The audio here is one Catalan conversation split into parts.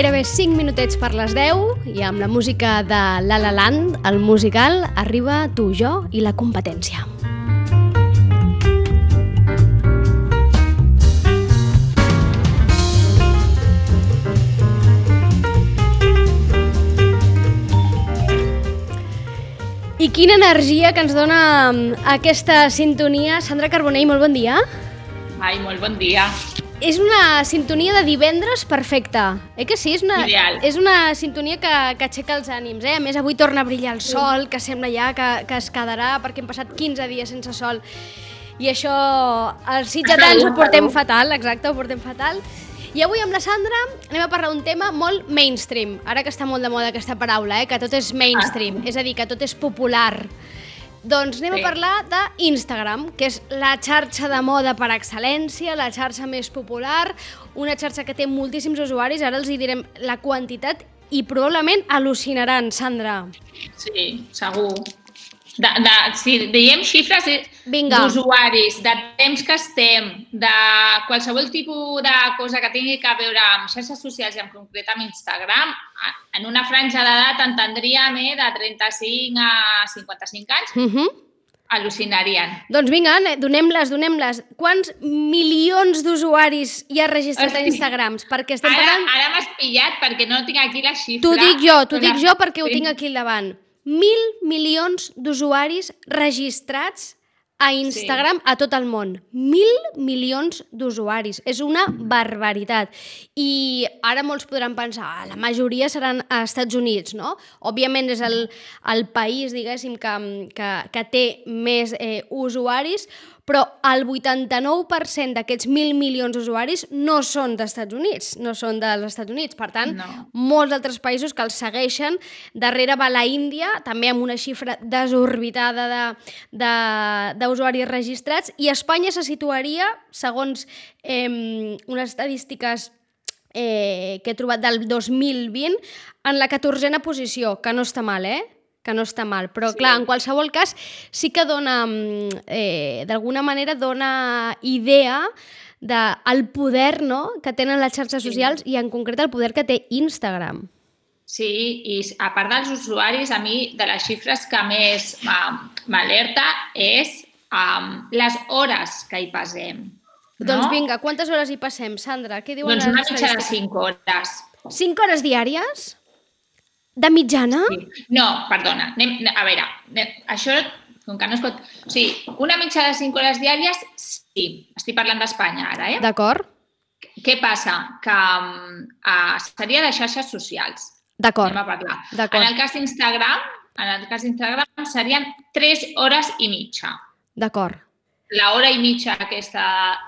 Gairebé 5 minutets per les 10 i amb la música de La La Land, el musical, arriba Tu, jo i la competència. I quina energia que ens dona mm, aquesta sintonia. Sandra Carbonell, molt bon dia. Ai, molt bon dia. És una sintonia de divendres perfecta, eh que sí? És una, Ideal. és una sintonia que, que aixeca els ànims, eh? A més, avui torna a brillar el sol, que sembla ja que, que es quedarà, perquè hem passat 15 dies sense sol. I això, els sitjatans ho portem fatal, exacte, ho portem fatal. I avui amb la Sandra anem a parlar d'un tema molt mainstream, ara que està molt de moda aquesta paraula, eh? que tot és mainstream, és a dir, que tot és popular. Doncs anem Sí. a parlar d'Instagram, que és la xarxa de moda per excel·lència, la xarxa més popular, una xarxa que té moltíssims usuaris, ara els hi direm la quantitat i probablement al·lucinaran, Sandra. Sí, segur. De, de, si diem xifres Vinga. d'usuaris, de temps que estem, de qualsevol tipus de cosa que tingui que veure amb xarxes socials i en concret amb Instagram, en una franja d'edat entendríem eh, de 35 a 55 anys, Uh -huh. al·lucinarien. Doncs vinga, donem-les, donem-les. Quants milions d'usuaris hi ha registrat a. Instagrams? Perquè estem Ara, parlant... ara m'has pillat perquè no tinc aquí la xifra. T'ho dic jo, t'ho dic jo perquè ho tinc aquí al davant. Mil milions d'usuaris registrats a Instagram a tot el món. Mil milions d'usuaris. És una barbaritat. I ara molts podran pensar, ah, la majoria seran a Estats Units, no? Òbviament és el, el país, diguéssim, que, que, que té més eh, usuaris, però el 89% d'aquests mil milions d'usuaris no són d'Estats Units, no són dels Estats Units. Per tant, No. molts altres països que els segueixen. Darrere va la Índia, també amb una xifra desorbitada de- de- d'usuaris de, registrats, i Espanya se situaria, segons eh, unes estadístiques eh, que he trobat del 2020, en la catorzena posició, que no està mal, eh? Que no està mal, però Sí. clar, en qualsevol cas sí que dona, mm, eh, d'alguna manera dona idea del poder no? que tenen les xarxes Sí. socials i en concret el poder que té Instagram. Sí, i a part dels usuaris, a mi de les xifres que més m'ha- m'alerta és um, les hores que hi passem. No? Doncs vinga, quantes hores hi passem, Sandra? Què diuen Doncs una mitja de estadístiques? 5 hores. 5 hores diàries? De mitjana? Sí. No, perdona, anem, a veure, anem, això com que no es pot... O sigui, una mitja de 5 hores diàries, sí. Estic parlant d'Espanya ara, eh? D'acord, Què passa? Que uh, seria de xarxes socials. d'acord, Anem a parlar. En el cas d'Instagram, en el cas d'Instagram serien 3 hores i mitja. d'acord. La hora i mitja aquesta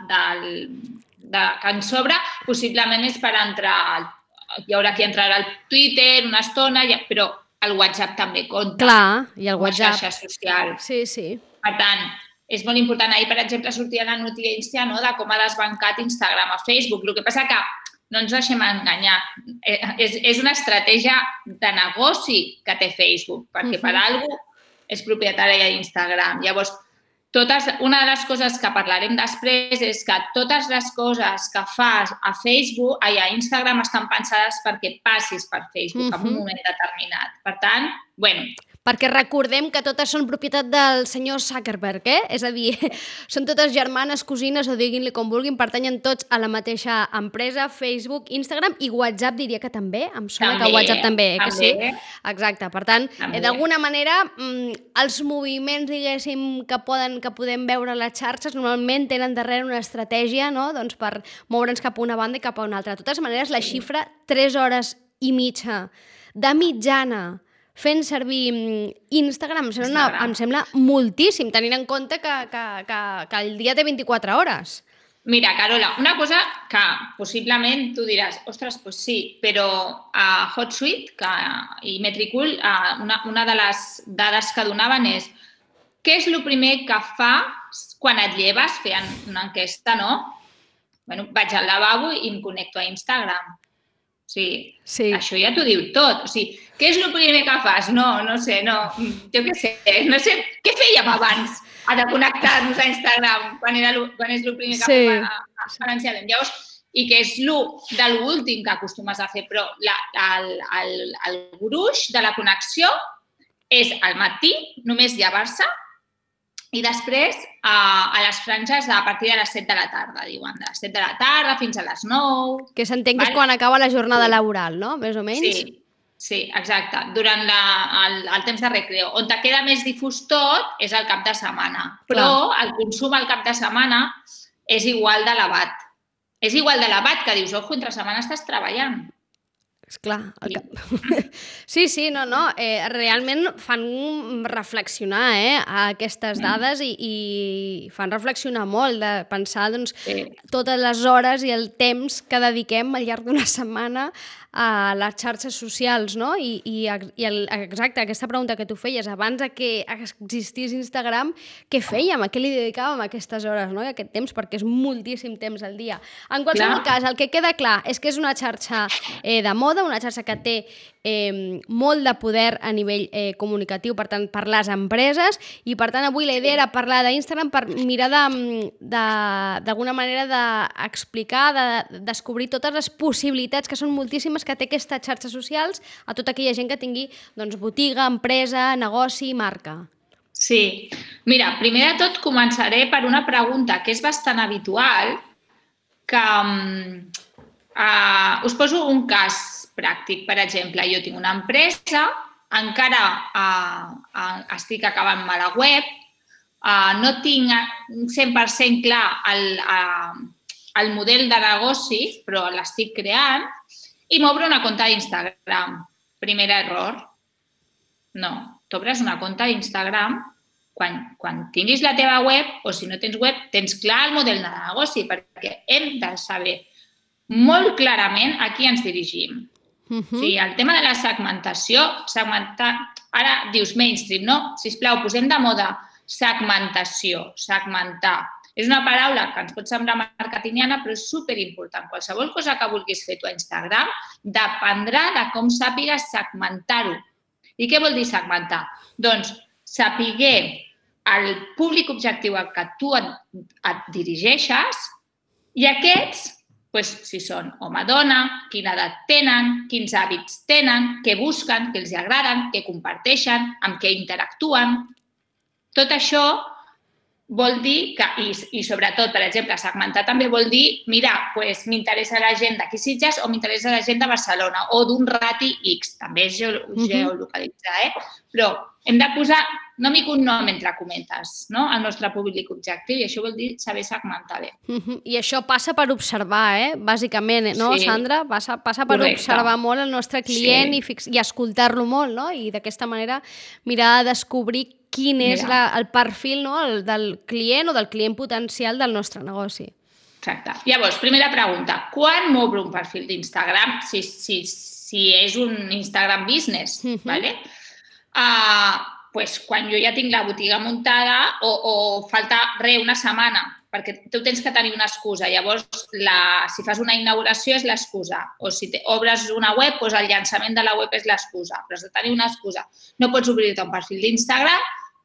del, de, que ens sobra possiblement és per entrar al, hi haurà qui entrarà al Twitter una estona, però el WhatsApp també compta. Clar, i el WhatsApp. xarxa social. Sí, sí. Per tant, és molt important. Ahir, per exemple, sortia la notícia no, de com ha desbancat Instagram a Facebook. El que passa que no ens deixem enganyar. Eh, És, és una estratègia de negoci que té Facebook, perquè per Mhm. alguna és propietària d'Instagram. Llavors, totes, una de les coses que parlarem després és que totes les coses que fas a Facebook, ai, a Instagram estan pensades perquè passis per Facebook en Mhm. un moment determinat. Per tant, bueno, Perquè recordem que totes són propietat del senyor Zuckerberg, eh? És a dir, són totes germanes, cosines o diguin-li com vulguin, pertanyen tots a la mateixa empresa, Facebook, Instagram i WhatsApp diria que també, em sona que També, WhatsApp també, eh, que sí? també. Exacte, per tant, També. eh, d'alguna manera, mm, els moviments, diguéssim, que, poden, que podem veure a les xarxes normalment tenen darrere una estratègia no? doncs per moure'ns cap a una banda i cap a una altra. De totes maneres, la xifra 3 hores i mitja de mitjana fent servir mm, Instagram, em sembla, una, Instagram. em sembla moltíssim, tenint en compte que, que, que, que el dia té 24 hores. Mira, Carola, una cosa que possiblement tu diràs, ostres, doncs sí, però a HotSuite que, i Metricool, eh, una, una de les dades que donaven és què és el primer que fa quan et lleves, feien una enquesta, no? bueno, vaig al lavabo i em connecto a Instagram. O sigui, Sí. això ja t'ho diu tot. O sigui, què és el primer que fas? No, no sé, no. Jo què sé, no sé. Què fèiem abans a de connectar-nos a Instagram quan, era lo, quan és el primer que Sí. a, a, a? Llavors, i que és lo, de l'últim que acostumes a fer, però la, el, el, el gruix de la connexió és al matí, només llevar-se, i després a, a les franges a partir de les 7 de la tarda, diuen, de les 7 de la tarda fins a les 9. Que s'entén que és quan acaba la jornada Sí. laboral, no? Més o menys. Sí, sí, exacte. Durant la, el, el temps de recreo. On te queda més difús tot és el cap de setmana. Però el consum al cap de setmana és igual d'elevat. És igual d'elevat que dius, ojo, entre setmana estàs treballant. Esclar. El Sí. cap... sí, sí, no, no. Eh, realment fan reflexionar eh, a aquestes Mm. dades i, i fan reflexionar molt de pensar doncs, Sí. totes les hores i el temps que dediquem al llarg d'una setmana a les xarxes socials, no? I, i, i el, exacte, aquesta pregunta que tu feies, abans de que existís Instagram, què fèiem? A què li dedicàvem aquestes hores, no? I aquest temps, perquè és moltíssim temps al dia. En qualsevol Clar. cas, el que queda clar és que és una xarxa eh, de moda, una xarxa que té eh, molt de poder a nivell eh, comunicatiu, per tant, per les empreses, i per tant, avui la idea era parlar d'Instagram per mirar de- de- d'alguna manera d'explicar, de, descobrir totes les possibilitats, que són moltíssimes, que té aquestes xarxes socials a tota aquella gent que tingui doncs, botiga, empresa, negoci, marca. Sí. Mira, primer de tot començaré per una pregunta que és bastant habitual, que uh, us poso un cas pràctic. Per exemple, jo tinc una empresa, encara uh, uh, estic acabant-me la web, uh, no tinc 100% clar el, uh, el model de negoci, però l'estic creant, i m'obro una compte d'Instagram. Primer error. No, t'obres una compte d'Instagram quan, quan tinguis la teva web o si no tens web, tens clar el model de negoci perquè hem de saber molt clarament a qui ens dirigim. Uh Mm. -huh. Sí, el tema de la segmentació, segmentar, ara dius mainstream, no? Si plau, posem de moda segmentació, segmentar. És una paraula que ens pot semblar marketingiana, però és superimportant. Qualsevol cosa que vulguis fer tu a Instagram dependrà de com sàpigues segmentar-ho. I què vol dir segmentar? Doncs sapiguer el públic objectiu al que tu et, et dirigeixes i aquests, doncs, si són home-dona, quina edat tenen, quins hàbits tenen, què busquen, què els agraden, què comparteixen, amb què interactuen. Tot això vol dir que, i, i sobretot, per exemple, segmentar també vol dir, mira, pues, m'interessa la gent d'aquí Sitges o m'interessa la gent de Barcelona o d'un rati X, també és geo, geolocalitzar, eh? Però hem de posar nom i cognom entre cometes, no?, al nostre públic objectiu i això vol dir saber segmentar bé. Uh -huh. I això passa per observar, eh? bàsicament, eh? no, Sí. Sandra? Passa, passa per Correcte. observar molt el nostre client Sí. i, i escoltar-lo molt, no? I d'aquesta manera mirar de descobrir quin és Mira. la, el perfil no? el, del client o del client potencial del nostre negoci. Exacte. Llavors, primera pregunta. Quan m'obro un perfil d'Instagram? Si, si, si és un Instagram business, Mhm. ¿vale? Uh, pues quan jo ja tinc la botiga muntada o, o falta re una setmana, perquè tu tens que tenir una excusa. Llavors, la, si fas una inauguració és l'excusa. O si te, obres una web, doncs el llançament de la web és l'excusa. Però has de tenir una excusa. No pots obrir-te un perfil d'Instagram,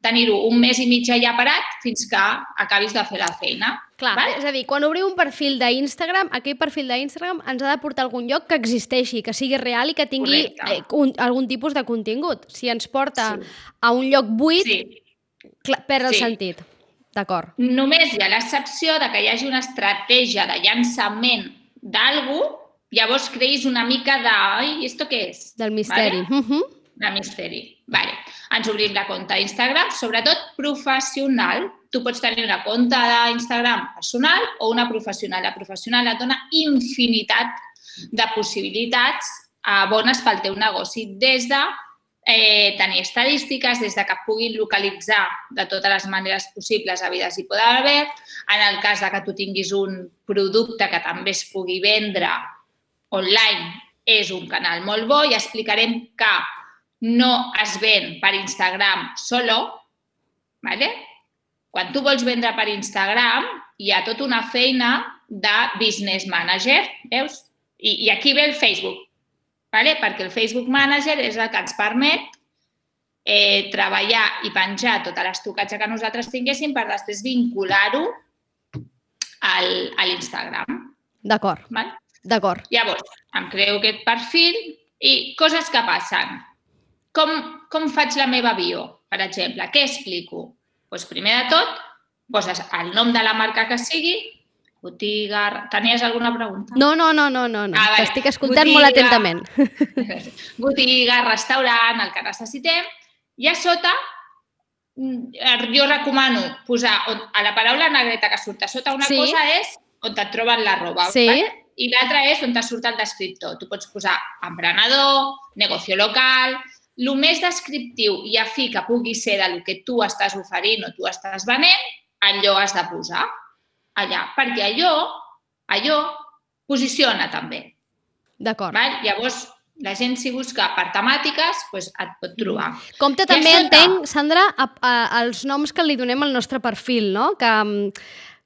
tenir-ho un mes i mig allà parat fins que acabis de fer la feina. Clar, Vale? és a dir, quan obriu un perfil d'Instagram, aquell perfil d'Instagram ens ha de portar a algun lloc que existeixi, que sigui real i que tingui eh, un, algun tipus de contingut. Si ens porta Sí. a un lloc buit, Sí. clar, perd el Sí. sentit. D'acord. Només hi ha l'excepció de que hi hagi una estratègia de llançament d'algú, llavors creïs una mica de... Ai, esto què és? Del misteri. Vale? Uh -huh. De misteri. Vale. Ens obrim la compte d'Instagram, sobretot professional. Tu pots tenir una compte d'Instagram personal o una professional. La professional et dona infinitat de possibilitats eh, bones pel teu negoci, des de eh, tenir estadístiques, des de que puguin localitzar de totes les maneres possibles, havides i poder haver, en el cas de que tu tinguis un producte que també es pugui vendre online, és un canal molt bo i explicarem que no es ven per Instagram solo, ¿vale? Quan tu vols vendre per Instagram, hi ha tota una feina de Business Manager, veus? I, i aquí ve el Facebook, ¿vale? perquè el Facebook Manager és el que ens permet eh, treballar i penjar tota l'estocatge que nosaltres tinguéssim per després vincular-ho al, a l'Instagram. D'acord. Vale? D'acord. Llavors, em creo aquest perfil i coses que passen. Com, com faig la meva bio, per exemple? Què explico? Doncs primer de tot, poses el nom de la marca que sigui, botiga... Tenies alguna pregunta? No, no, no, no, no. no. Ah. T'estic escoltant Botiga. molt atentament. botiga, restaurant, el que necessitem. I a sota, mm, jo recomano posar on, a la paraula negreta que surt a sota una Sí. cosa és on et troben la roba. Sí. Vale? I l'altra és on te surt el descriptor. Tu pots posar emprenedor, negocio local... El més descriptiu i afí que pugui ser del que tu estàs oferint o tu estàs venent, allò has de posar allà, perquè allò, allò posiciona també. D'acord. Llavors, la gent si busca per temàtiques, doncs et pot trobar. Compte I també, entenc, Sandra, a, a, els noms que li donem al nostre perfil, no? Que, mm,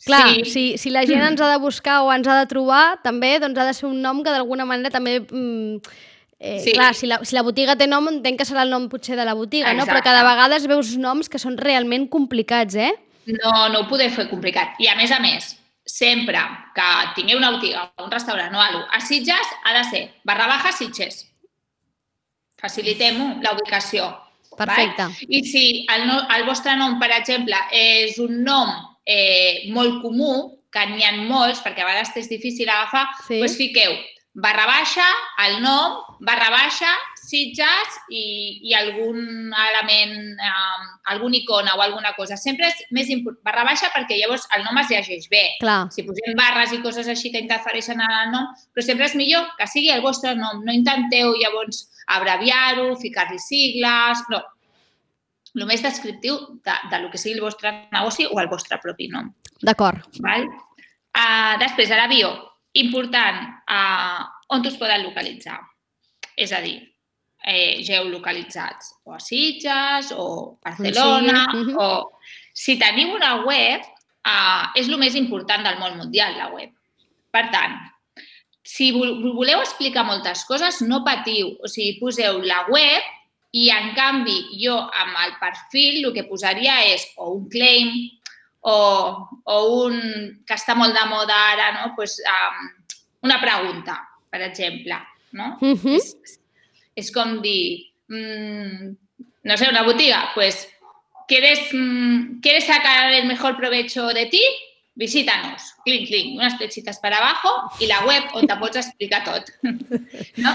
clar, Sí. si, si la gent ens ha de buscar o ens ha de trobar, també doncs, ha de ser un nom que d'alguna manera també... Mm, eh, Sí. Clar, si la, si la botiga té nom, entenc que serà el nom potser de la botiga, no? Però Exacte. cada vegada es veus noms que són realment complicats, eh? No, no ho podeu fer complicat. I a més a més, sempre que tingueu una botiga un restaurant o alguna cosa, a Sitges ha de ser barra baja Sitges. Facilitem-ho, la ubicació. Perfecte. Val? I si el, no, el vostre nom, per exemple, és un nom eh, molt comú, que n'hi ha molts, perquè a vegades és difícil agafar, Sí. doncs fiqueu barra baixa, el nom, barra baixa, Sitges i, i algun element, eh, algun icona o alguna cosa. Sempre és més important, barra baixa perquè llavors el nom es llegeix bé. Clar. Si posem barres i coses així que interfereixen en el nom, però sempre és millor que sigui el vostre nom. No intenteu llavors abreviar-ho, ficar-li sigles, no. El més descriptiu de, de lo que sigui el vostre negoci o el vostre propi nom. D'acord. Val? Uh, després, a la bio, important, uh, on us poden localitzar. És a dir, eh, geolocalitzats o a Sitges o Barcelona Sí, mhm. o... Si teniu una web, uh, és el més important del món mundial, la web. Per tant, si vol- voleu explicar moltes coses, no patiu. O sigui, poseu la web i, en canvi, jo amb el perfil el que posaria és o un claim o, o un que està molt de moda ara, no? pues, um, una pregunta, per exemple. No? Mhm. és, és com dir, mm, no sé, una botiga, pues, ¿quieres, mm, ¿quieres sacar el mejor provecho de ti? Visítanos. Clink, clink, unes fletxites per abajo i la web on te pots explicar tot. No?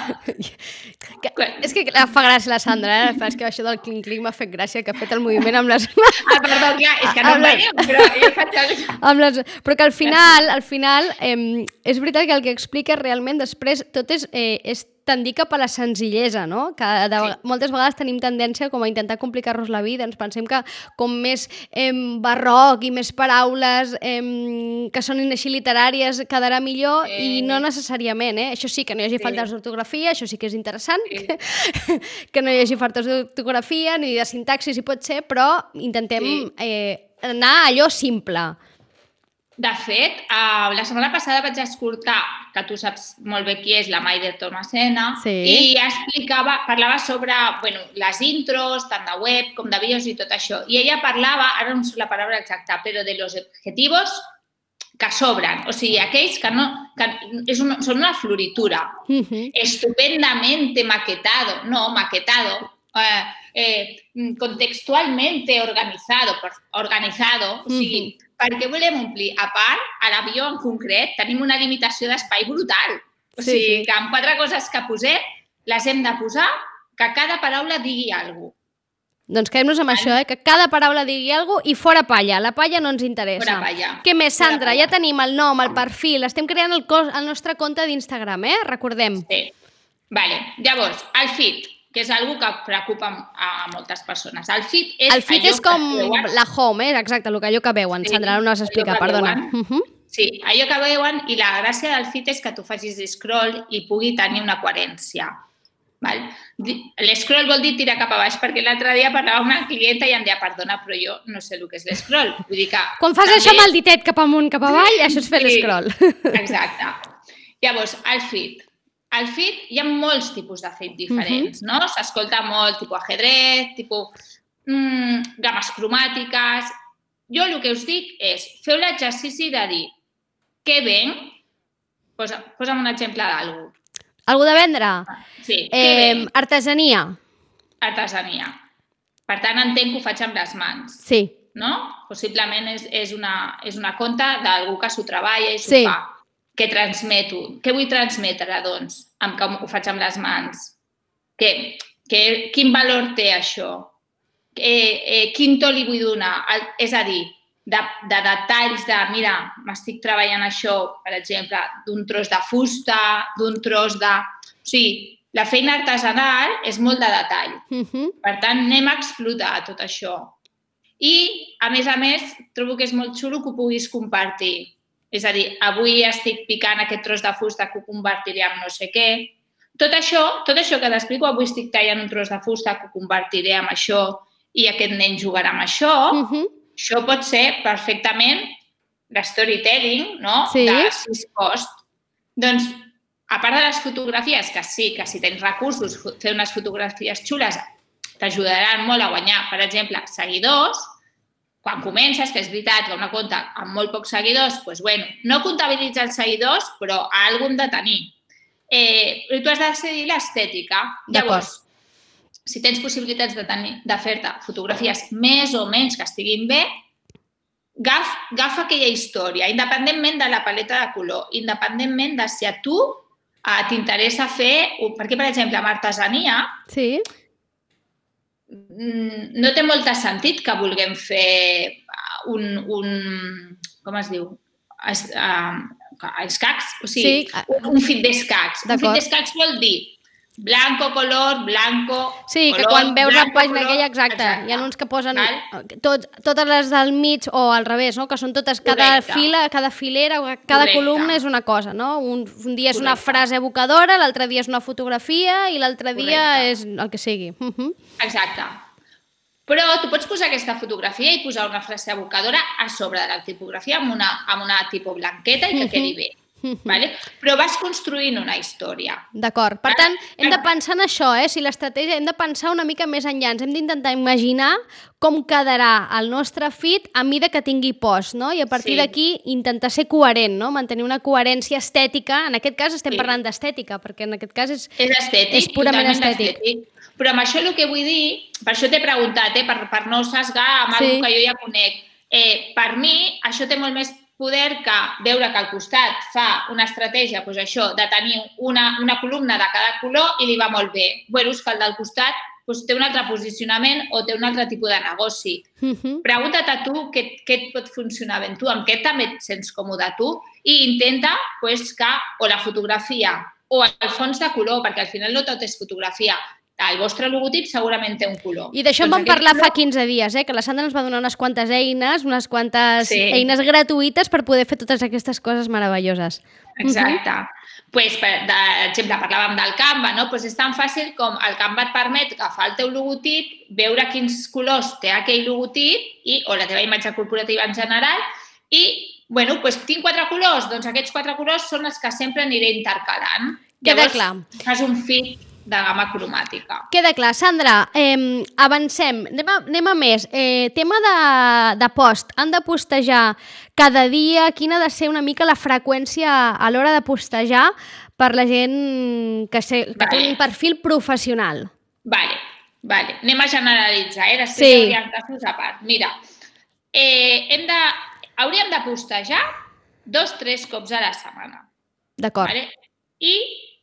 Que, és que la fa gràcia la Sandra, eh? És que això del clink-clink m'ha fet gràcia, que ha fet el moviment amb les... Ah, perdó, clar, és que no em veieu, però jo faig el... amb les... Però que al final, al final, eh, és veritat que el que explica realment després tot és, eh, és tendir cap a la senzillesa, no? Que de, Sí. moltes vegades tenim tendència com a intentar complicar-nos la vida, ens pensem que com més eh, barroc i més paraules eh, que són així literàries quedarà millor Eh. i no necessàriament, eh? Això sí, que no hi hagi Sí. faltes d'ortografia, això sí que és interessant, Sí. que, que no hi hagi faltes d'ortografia ni de sintaxi si pot ser, però intentem Sí. eh, anar a allò simple. De fet, uh, la setmana passada vaig escoltar, que tu saps molt bé qui és, la Maider Tomasena, Sí. i explicava, parlava sobre bueno, les intros, tant de web com de vídeos i tot això. I ella parlava, ara no sé la paraula exacta, però de los objetivos que sobren, o sigui, aquells que no... Que és una, són una floritura, Mhm. estupendamente maquetado, no, maquetado, eh, eh, contextualmente organizado, organizado, o sigui, per què volem omplir? A part, a l'avió en concret tenim una limitació d'espai brutal. O Sí, sigui, sí. que amb quatre coses que posem les hem de posar que cada paraula digui alguna cosa. Doncs quedem-nos amb això, eh? que cada paraula digui alguna cosa i fora palla. La palla no ens interessa. Fora palla. Què més, Sandra? Ja tenim el nom, el perfil, estem creant el, cos, el nostre compte d'Instagram, eh? Recordem. Sí. Vale. Llavors, el fit, que és algo que preocupa a moltes persones. El fit és el fit és com veuen, la home, eh? exacte, el que allò que veuen. Sí, Sandra, ara no has allò explicat, perdona. veuen. Uh -huh. Sí, allò que veuen i la gràcia del fit és que tu facis scroll i pugui tenir una coherència. Val? L'escroll vol dir tirar cap a baix, perquè l'altre dia parlava amb una clienta i em deia, perdona, però jo no sé el que és l'escroll. Vull dir que... Quan fas també... això amb el ditet cap amunt, cap avall, això és fer sí, l'escroll. Exacte. Llavors, el fit. Al fit hi ha molts tipus de fit diferents, uh -huh. no? S'escolta molt, tipus ajedrez, tipus mm, games cromàtiques... Jo el que us dic és, feu l'exercici de dir què venc, posa, posa'm un exemple d'algú. Algú de vendre? Sí, eh, Artesania. Artesania. Per tant, entenc que ho faig amb les mans. Sí. No? Possiblement és, és, una, és una conta d'algú que s'ho treballa i s'ho sí. fa. Què transmeto? Què vull transmetre, doncs, amb que ho faig amb les mans? Que, que, quin valor té això? Eh, eh, quin to li vull donar? El, és a dir, de, de detalls de, mira, m'estic treballant això, per exemple, d'un tros de fusta, d'un tros de... O sigui, la feina artesanal és molt de detall. Uh -huh. Per tant, anem a explotar tot això. I, a més a més, trobo que és molt xulo que ho puguis compartir. És a dir, avui estic picant aquest tros de fusta que ho convertiré en no sé què. Tot això, tot això que t'explico, avui estic tallant un tros de fusta que ho convertiré en això i aquest nen jugarà amb això, uh -huh. Això pot ser perfectament storytelling, no? Sí. De sis cost. Doncs, a part de les fotografies, que sí, que si tens recursos, fer unes fotografies xules t'ajudaran molt a guanyar, per exemple, seguidors, quan comences, que és veritat que una compte amb molt pocs seguidors, doncs, bueno, no comptabilitza els seguidors, però algun de tenir. Eh, tu has de decidir l'estètica. Llavors, si tens possibilitats de, tenir, de fer-te fotografies més o menys que estiguin bé, agaf, agafa aquella història, independentment de la paleta de color, independentment de si a tu eh, t'interessa fer... Perquè, per exemple, amb artesania, sí. Mm, no té molt sentit que vulguem fer un, un com es diu? Es, uh, escacs, o sigui, sí. un, un fit d'escacs. Un fit d'escacs vol dir blanco, color, blanco... Sí, color, que quan veus blanco, la pàgina color, aquella, exacte, exacte, hi ha uns que posen tot, totes les del mig o al revés, no? que són totes, cada Correcte. fila, cada filera, cada Correcte. columna és una cosa, no? Un, un dia és una Correcte. frase evocadora, l'altre dia és una fotografia i l'altre dia és el que sigui. Uh -huh. Exacte. Però tu pots posar aquesta fotografia i posar una frase evocadora a sobre de la tipografia amb una, amb una tipus blanqueta i que Mhm. quedi bé. Vale? Però vas construint una història. D'acord. Per tant, hem de pensar en això, eh? Si l'estratègia hem de pensar una mica més enllà. Ens hem d'intentar imaginar com quedarà el nostre fit a mida que tingui post, no? I a partir Sí. d'aquí intentar ser coherent, no? Mantenir una coherència estètica. En aquest cas estem Sí. parlant d'estètica, perquè en aquest cas és... És estètic. És purament totalment estètic. Però amb això el que vull dir, per això t'he preguntat, eh, per, per no sesgar amb Sí. sí. que jo ja conec, eh, per mi això té molt més poder que veure que al costat fa una estratègia, doncs això, de tenir una, una columna de cada color i li va molt bé. Veus que el del costat doncs, té un altre posicionament o té un altre tipus de negoci. Uh -huh. Pregunta't a tu què, què et pot funcionar ben tu, amb què també et sents còmode tu i intenta pues, que o la fotografia o el fons de color, perquè al final no tot és fotografia, el vostre logotip segurament té un color. I d'això en Doncs vam aquest parlar fa color- 15 dies, eh? que la Sandra ens va donar unes quantes eines, unes quantes Sí. eines gratuïtes per poder fer totes aquestes coses meravelloses. Exacte. pues, per exemple, parlàvem del Canva, no? pues és tan fàcil com el Canva et permet agafar el teu logotip, veure quins colors té aquell logotip i, o la teva imatge corporativa en general i, bueno, pues, tinc quatre colors, doncs aquests quatre colors són els que sempre aniré intercalant. Queda clar. fas un fit de gamma cromàtica. Queda clar. Sandra, eh, avancem. Anem a, anem a més. Eh, tema de, de post. Han de postejar cada dia? Quina ha de ser una mica la freqüència a l'hora de postejar per la gent que, sé, que té Vale. un perfil professional? Vale, vale. Anem a generalitzar, eh? Després Sí. hi hauria casos a part. Mira, eh, hem de, hauríem de postejar dos, tres cops a la setmana. D'acord. Vale? I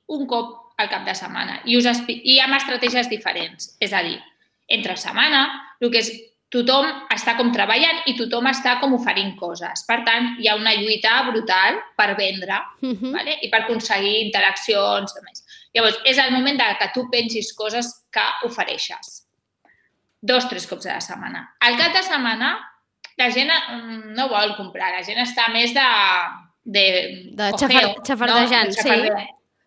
un cop al cap de setmana. I, us I amb estratègies diferents. És a dir, entre setmana, el que és tothom està com treballant i tothom està com oferint coses. Per tant, hi ha una lluita brutal per vendre Uh -huh. vale? i per aconseguir interaccions. i Més. Llavors, és el moment de que tu pensis coses que ofereixes. Dos, tres cops a la setmana. Al cap de setmana, la gent mm, no vol comprar, la gent està més de... De, De xafar- xafardejant, de sí.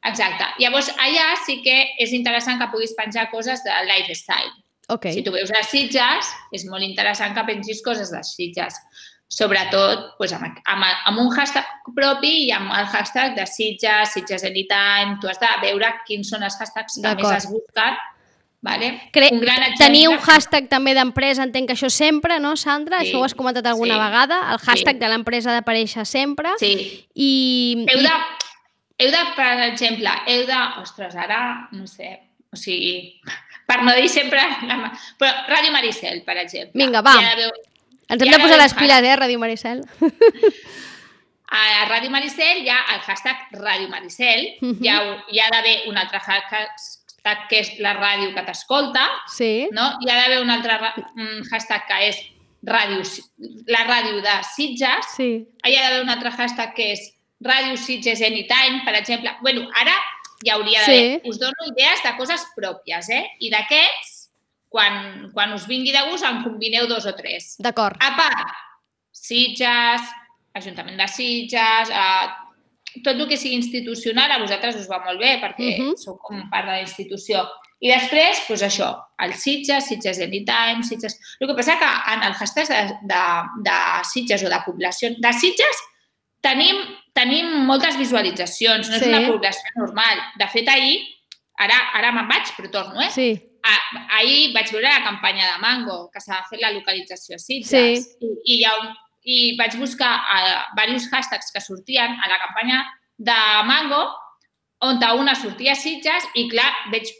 Exacte. Llavors, allà sí que és interessant que puguis penjar coses de lifestyle. Ok. Si tu veus les Sitges, és molt interessant que pengis coses de Sitges. Sobretot pues, amb, amb, amb un hashtag propi i amb el hashtag de Sitges, Sitges Anytime. Tu has de veure quins són els hashtags que més has buscat. Vale? Cre un gran Teniu un exemple- hashtag també d'empresa, entenc que això sempre, no, Sandra? Sí, això ho has comentat alguna sí, vegada. El hashtag sí. de l'empresa ha d'aparèixer sempre. Sí, I, Heu i de, heu de, per exemple, heu de... Ostres, ara, no sé, o sigui, per no dir sempre... La, però Ràdio Maricel, per exemple. Vinga, va. Ja veu, ens hem de posar les piles, eh, Ràdio Maricel? a Ràdio Maricel hi ha el hashtag Ràdio Maricel, Mhm. hi, ha, hi ha d'haver un altre hashtag que és la ràdio que t'escolta, Sí. no? hi ha d'haver un altre hashtag que és ràdio, la ràdio de Sitges, Sí. hi ha d'haver un altre hashtag que és Ràdio Sitges Anytime, per exemple. bueno, ara hi hauria d'haver... Sí. Us dono idees de coses pròpies, eh? I d'aquests, quan, quan us vingui de gust, en combineu dos o tres. D'acord. A part, Sitges, Ajuntament de Sitges, eh, tot el que sigui institucional a vosaltres us va molt bé perquè Mhm. sou com part de la institució. I després, doncs això, el Sitges, Sitges Anytime, Sitges... El que passa que en el hashtag de, de, de Sitges o de població... De Sitges tenim, tenim moltes visualitzacions, no és Sí. una població normal. De fet, ahir, ara, ara me'n vaig, però torno, eh? Sí. Ah, ahir vaig veure la campanya de Mango, que s'ha fet la localització a Sitges. Sí. I, i, hi ha un, I vaig buscar uh, diversos hashtags que sortien a la campanya de Mango, on a una sortia a Sitges, i clar, veig,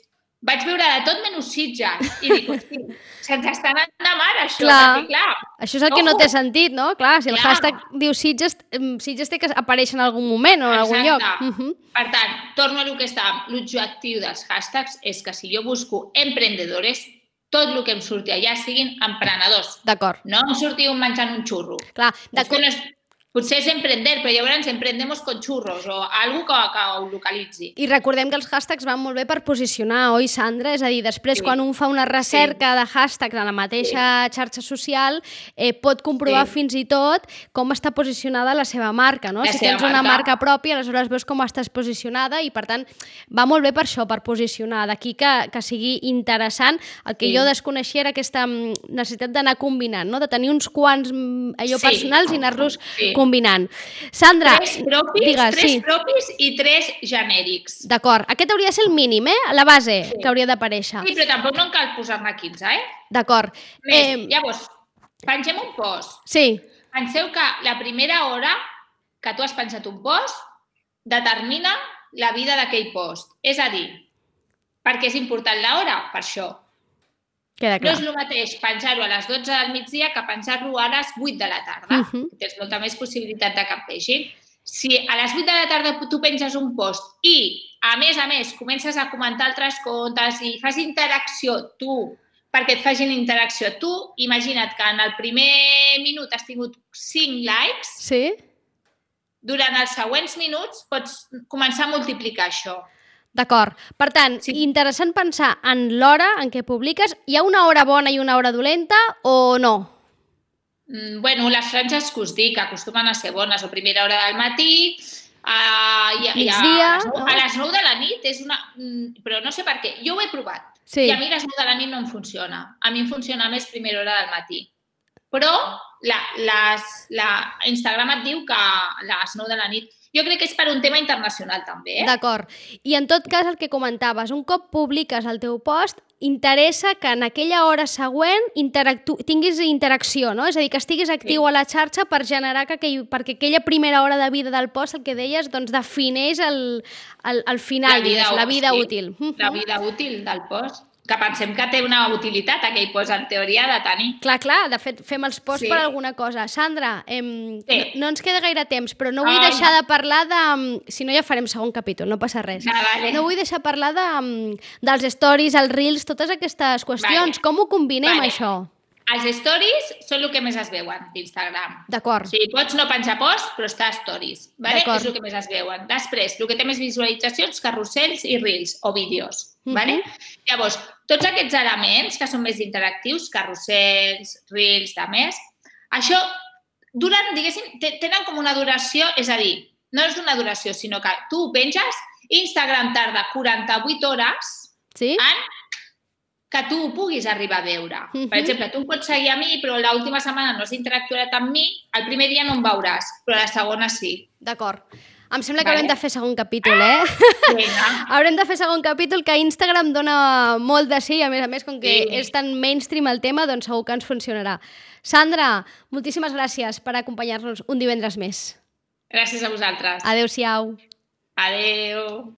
vaig veure de tot menys Sitges. I dic, hosti, se'ns està anant de mar, això, Clar. perquè clar, Això és el que no Ojo. té sentit, no? Clar, si el Clar. hashtag diu Sitges, em, Sitges té que aparèixer en algun moment o en algun lloc. Uh -huh. Per tant, torno a lo que estàvem. L'objectiu dels hashtags és que si jo busco emprendedores, tot el que em surti allà siguin emprenedors. D'acord. No em surti un menjant un xurro. Clar, d'acord. no és, potser és emprender, però llavors emprendemos con churros o algo que, que ho localitzi. I recordem que els hashtags van molt bé per posicionar, oi, Sandra? És a dir, després, Sí. quan un fa una recerca de hashtags a la mateixa xarxa social, eh, pot comprovar Sí. fins i tot com està posicionada la seva marca, no? La si tens una marca. marca pròpia, aleshores veus com estàs posicionada i, per tant, va molt bé per això, per posicionar. D'aquí que, que sigui interessant. El que Sí. jo desconeixia era aquesta mm, necessitat d'anar combinant, no? de tenir uns quants mm, allò Sí. personals i anar-los Sí. Combinant. Sandra, Tres propis, digues, tres sí. propis i tres genèrics. D'acord. Aquest hauria de ser el mínim, eh? La base Sí. que hauria d'aparèixer. Sí, però tampoc no en cal posar-ne 15, eh? D'acord. Eh, llavors, pengem un post. sí, Penseu que la primera hora que tu has penjat un post determina la vida d'aquell post. És a dir, perquè és important l'hora, per això. Queda No clar. és el mateix penjar-ho a les 12 del migdia que penjar-lo a les 8 de la tarda. Mhm. Tens molta més possibilitat de que et vegin. Si a les 8 de la tarda tu penges un post i, a més a més, comences a comentar altres comptes i fas interacció tu, perquè et facin interacció tu, imagina't que en el primer minut has tingut 5 likes, Sí? durant els següents minuts pots començar a multiplicar això. D'acord. Per tant, Sí. interessant pensar en l'hora en què publiques. Hi ha una hora bona i una hora dolenta o no? Mm, bueno, les franges que us dic acostumen a ser bones, o primera hora del matí, a, i, i a, Migdia, a, les 9, no? a les 9 de la nit és una... mm, Però no sé per què. Jo ho he provat. Sí. I a mi a les 9 de la nit no em funciona. A mi em funciona més primera hora del matí. Però la, les, la Instagram et diu que a les 9 de la nit... Jo crec que és per un tema internacional també, eh? D'acord. I en tot cas, el que comentaves, un cop publiques el teu post, interessa que en aquella hora següent interactu tinguis interacció, no? És a dir, que estiguis actiu Sí. a la xarxa per generar que aquell, perquè aquella primera hora de vida del post, el que deies, doncs defineix el, el, el final, La vida digues, la vida sí. útil. La vida útil del post. Que pensem que té una utilitat aquell post, en teoria, de tenir. Clar, clar, de fet, fem els posts Sí. per alguna cosa. Sandra, em, Sí. no, no ens queda gaire temps, però no vull Ai, deixar no. de parlar de... em, Si no, ja farem segon capítol, no passa res. Ah, vale. No vull deixar parlar de, em, dels stories, els reels, totes aquestes qüestions. Vale. Com ho combinem, Vale. això? Els stories són el que més es veuen d'Instagram. D'acord. O sigui, pots no penjar post, però està a stories. Vale? És el que més es veuen. Després, el que té més visualitzacions, carrusels i reels o vídeos. Mhm. vale? Llavors, tots aquests elements que són més interactius, carrusels, reels, de més, això duren, diguéssim, te- tenen com una duració, és a dir, no és una duració, sinó que tu penges Instagram tarda 48 hores Sí? en que tu ho puguis arribar a veure. Uh Mhm. Per exemple, tu em pots seguir a mi, però l'última setmana no has interactuat amb mi, el primer dia no em veuràs, però la segona sí. D'acord. Em sembla que Vale. haurem de fer segon capítol, eh? Vinga. haurem de fer segon capítol que Instagram dona molt de sí, a més a més, com que Sí. és tan mainstream el tema, doncs segur que ens funcionarà. Sandra, moltíssimes gràcies per acompanyar-nos un divendres més. Gràcies a vosaltres. Adéu-siau. Adeu.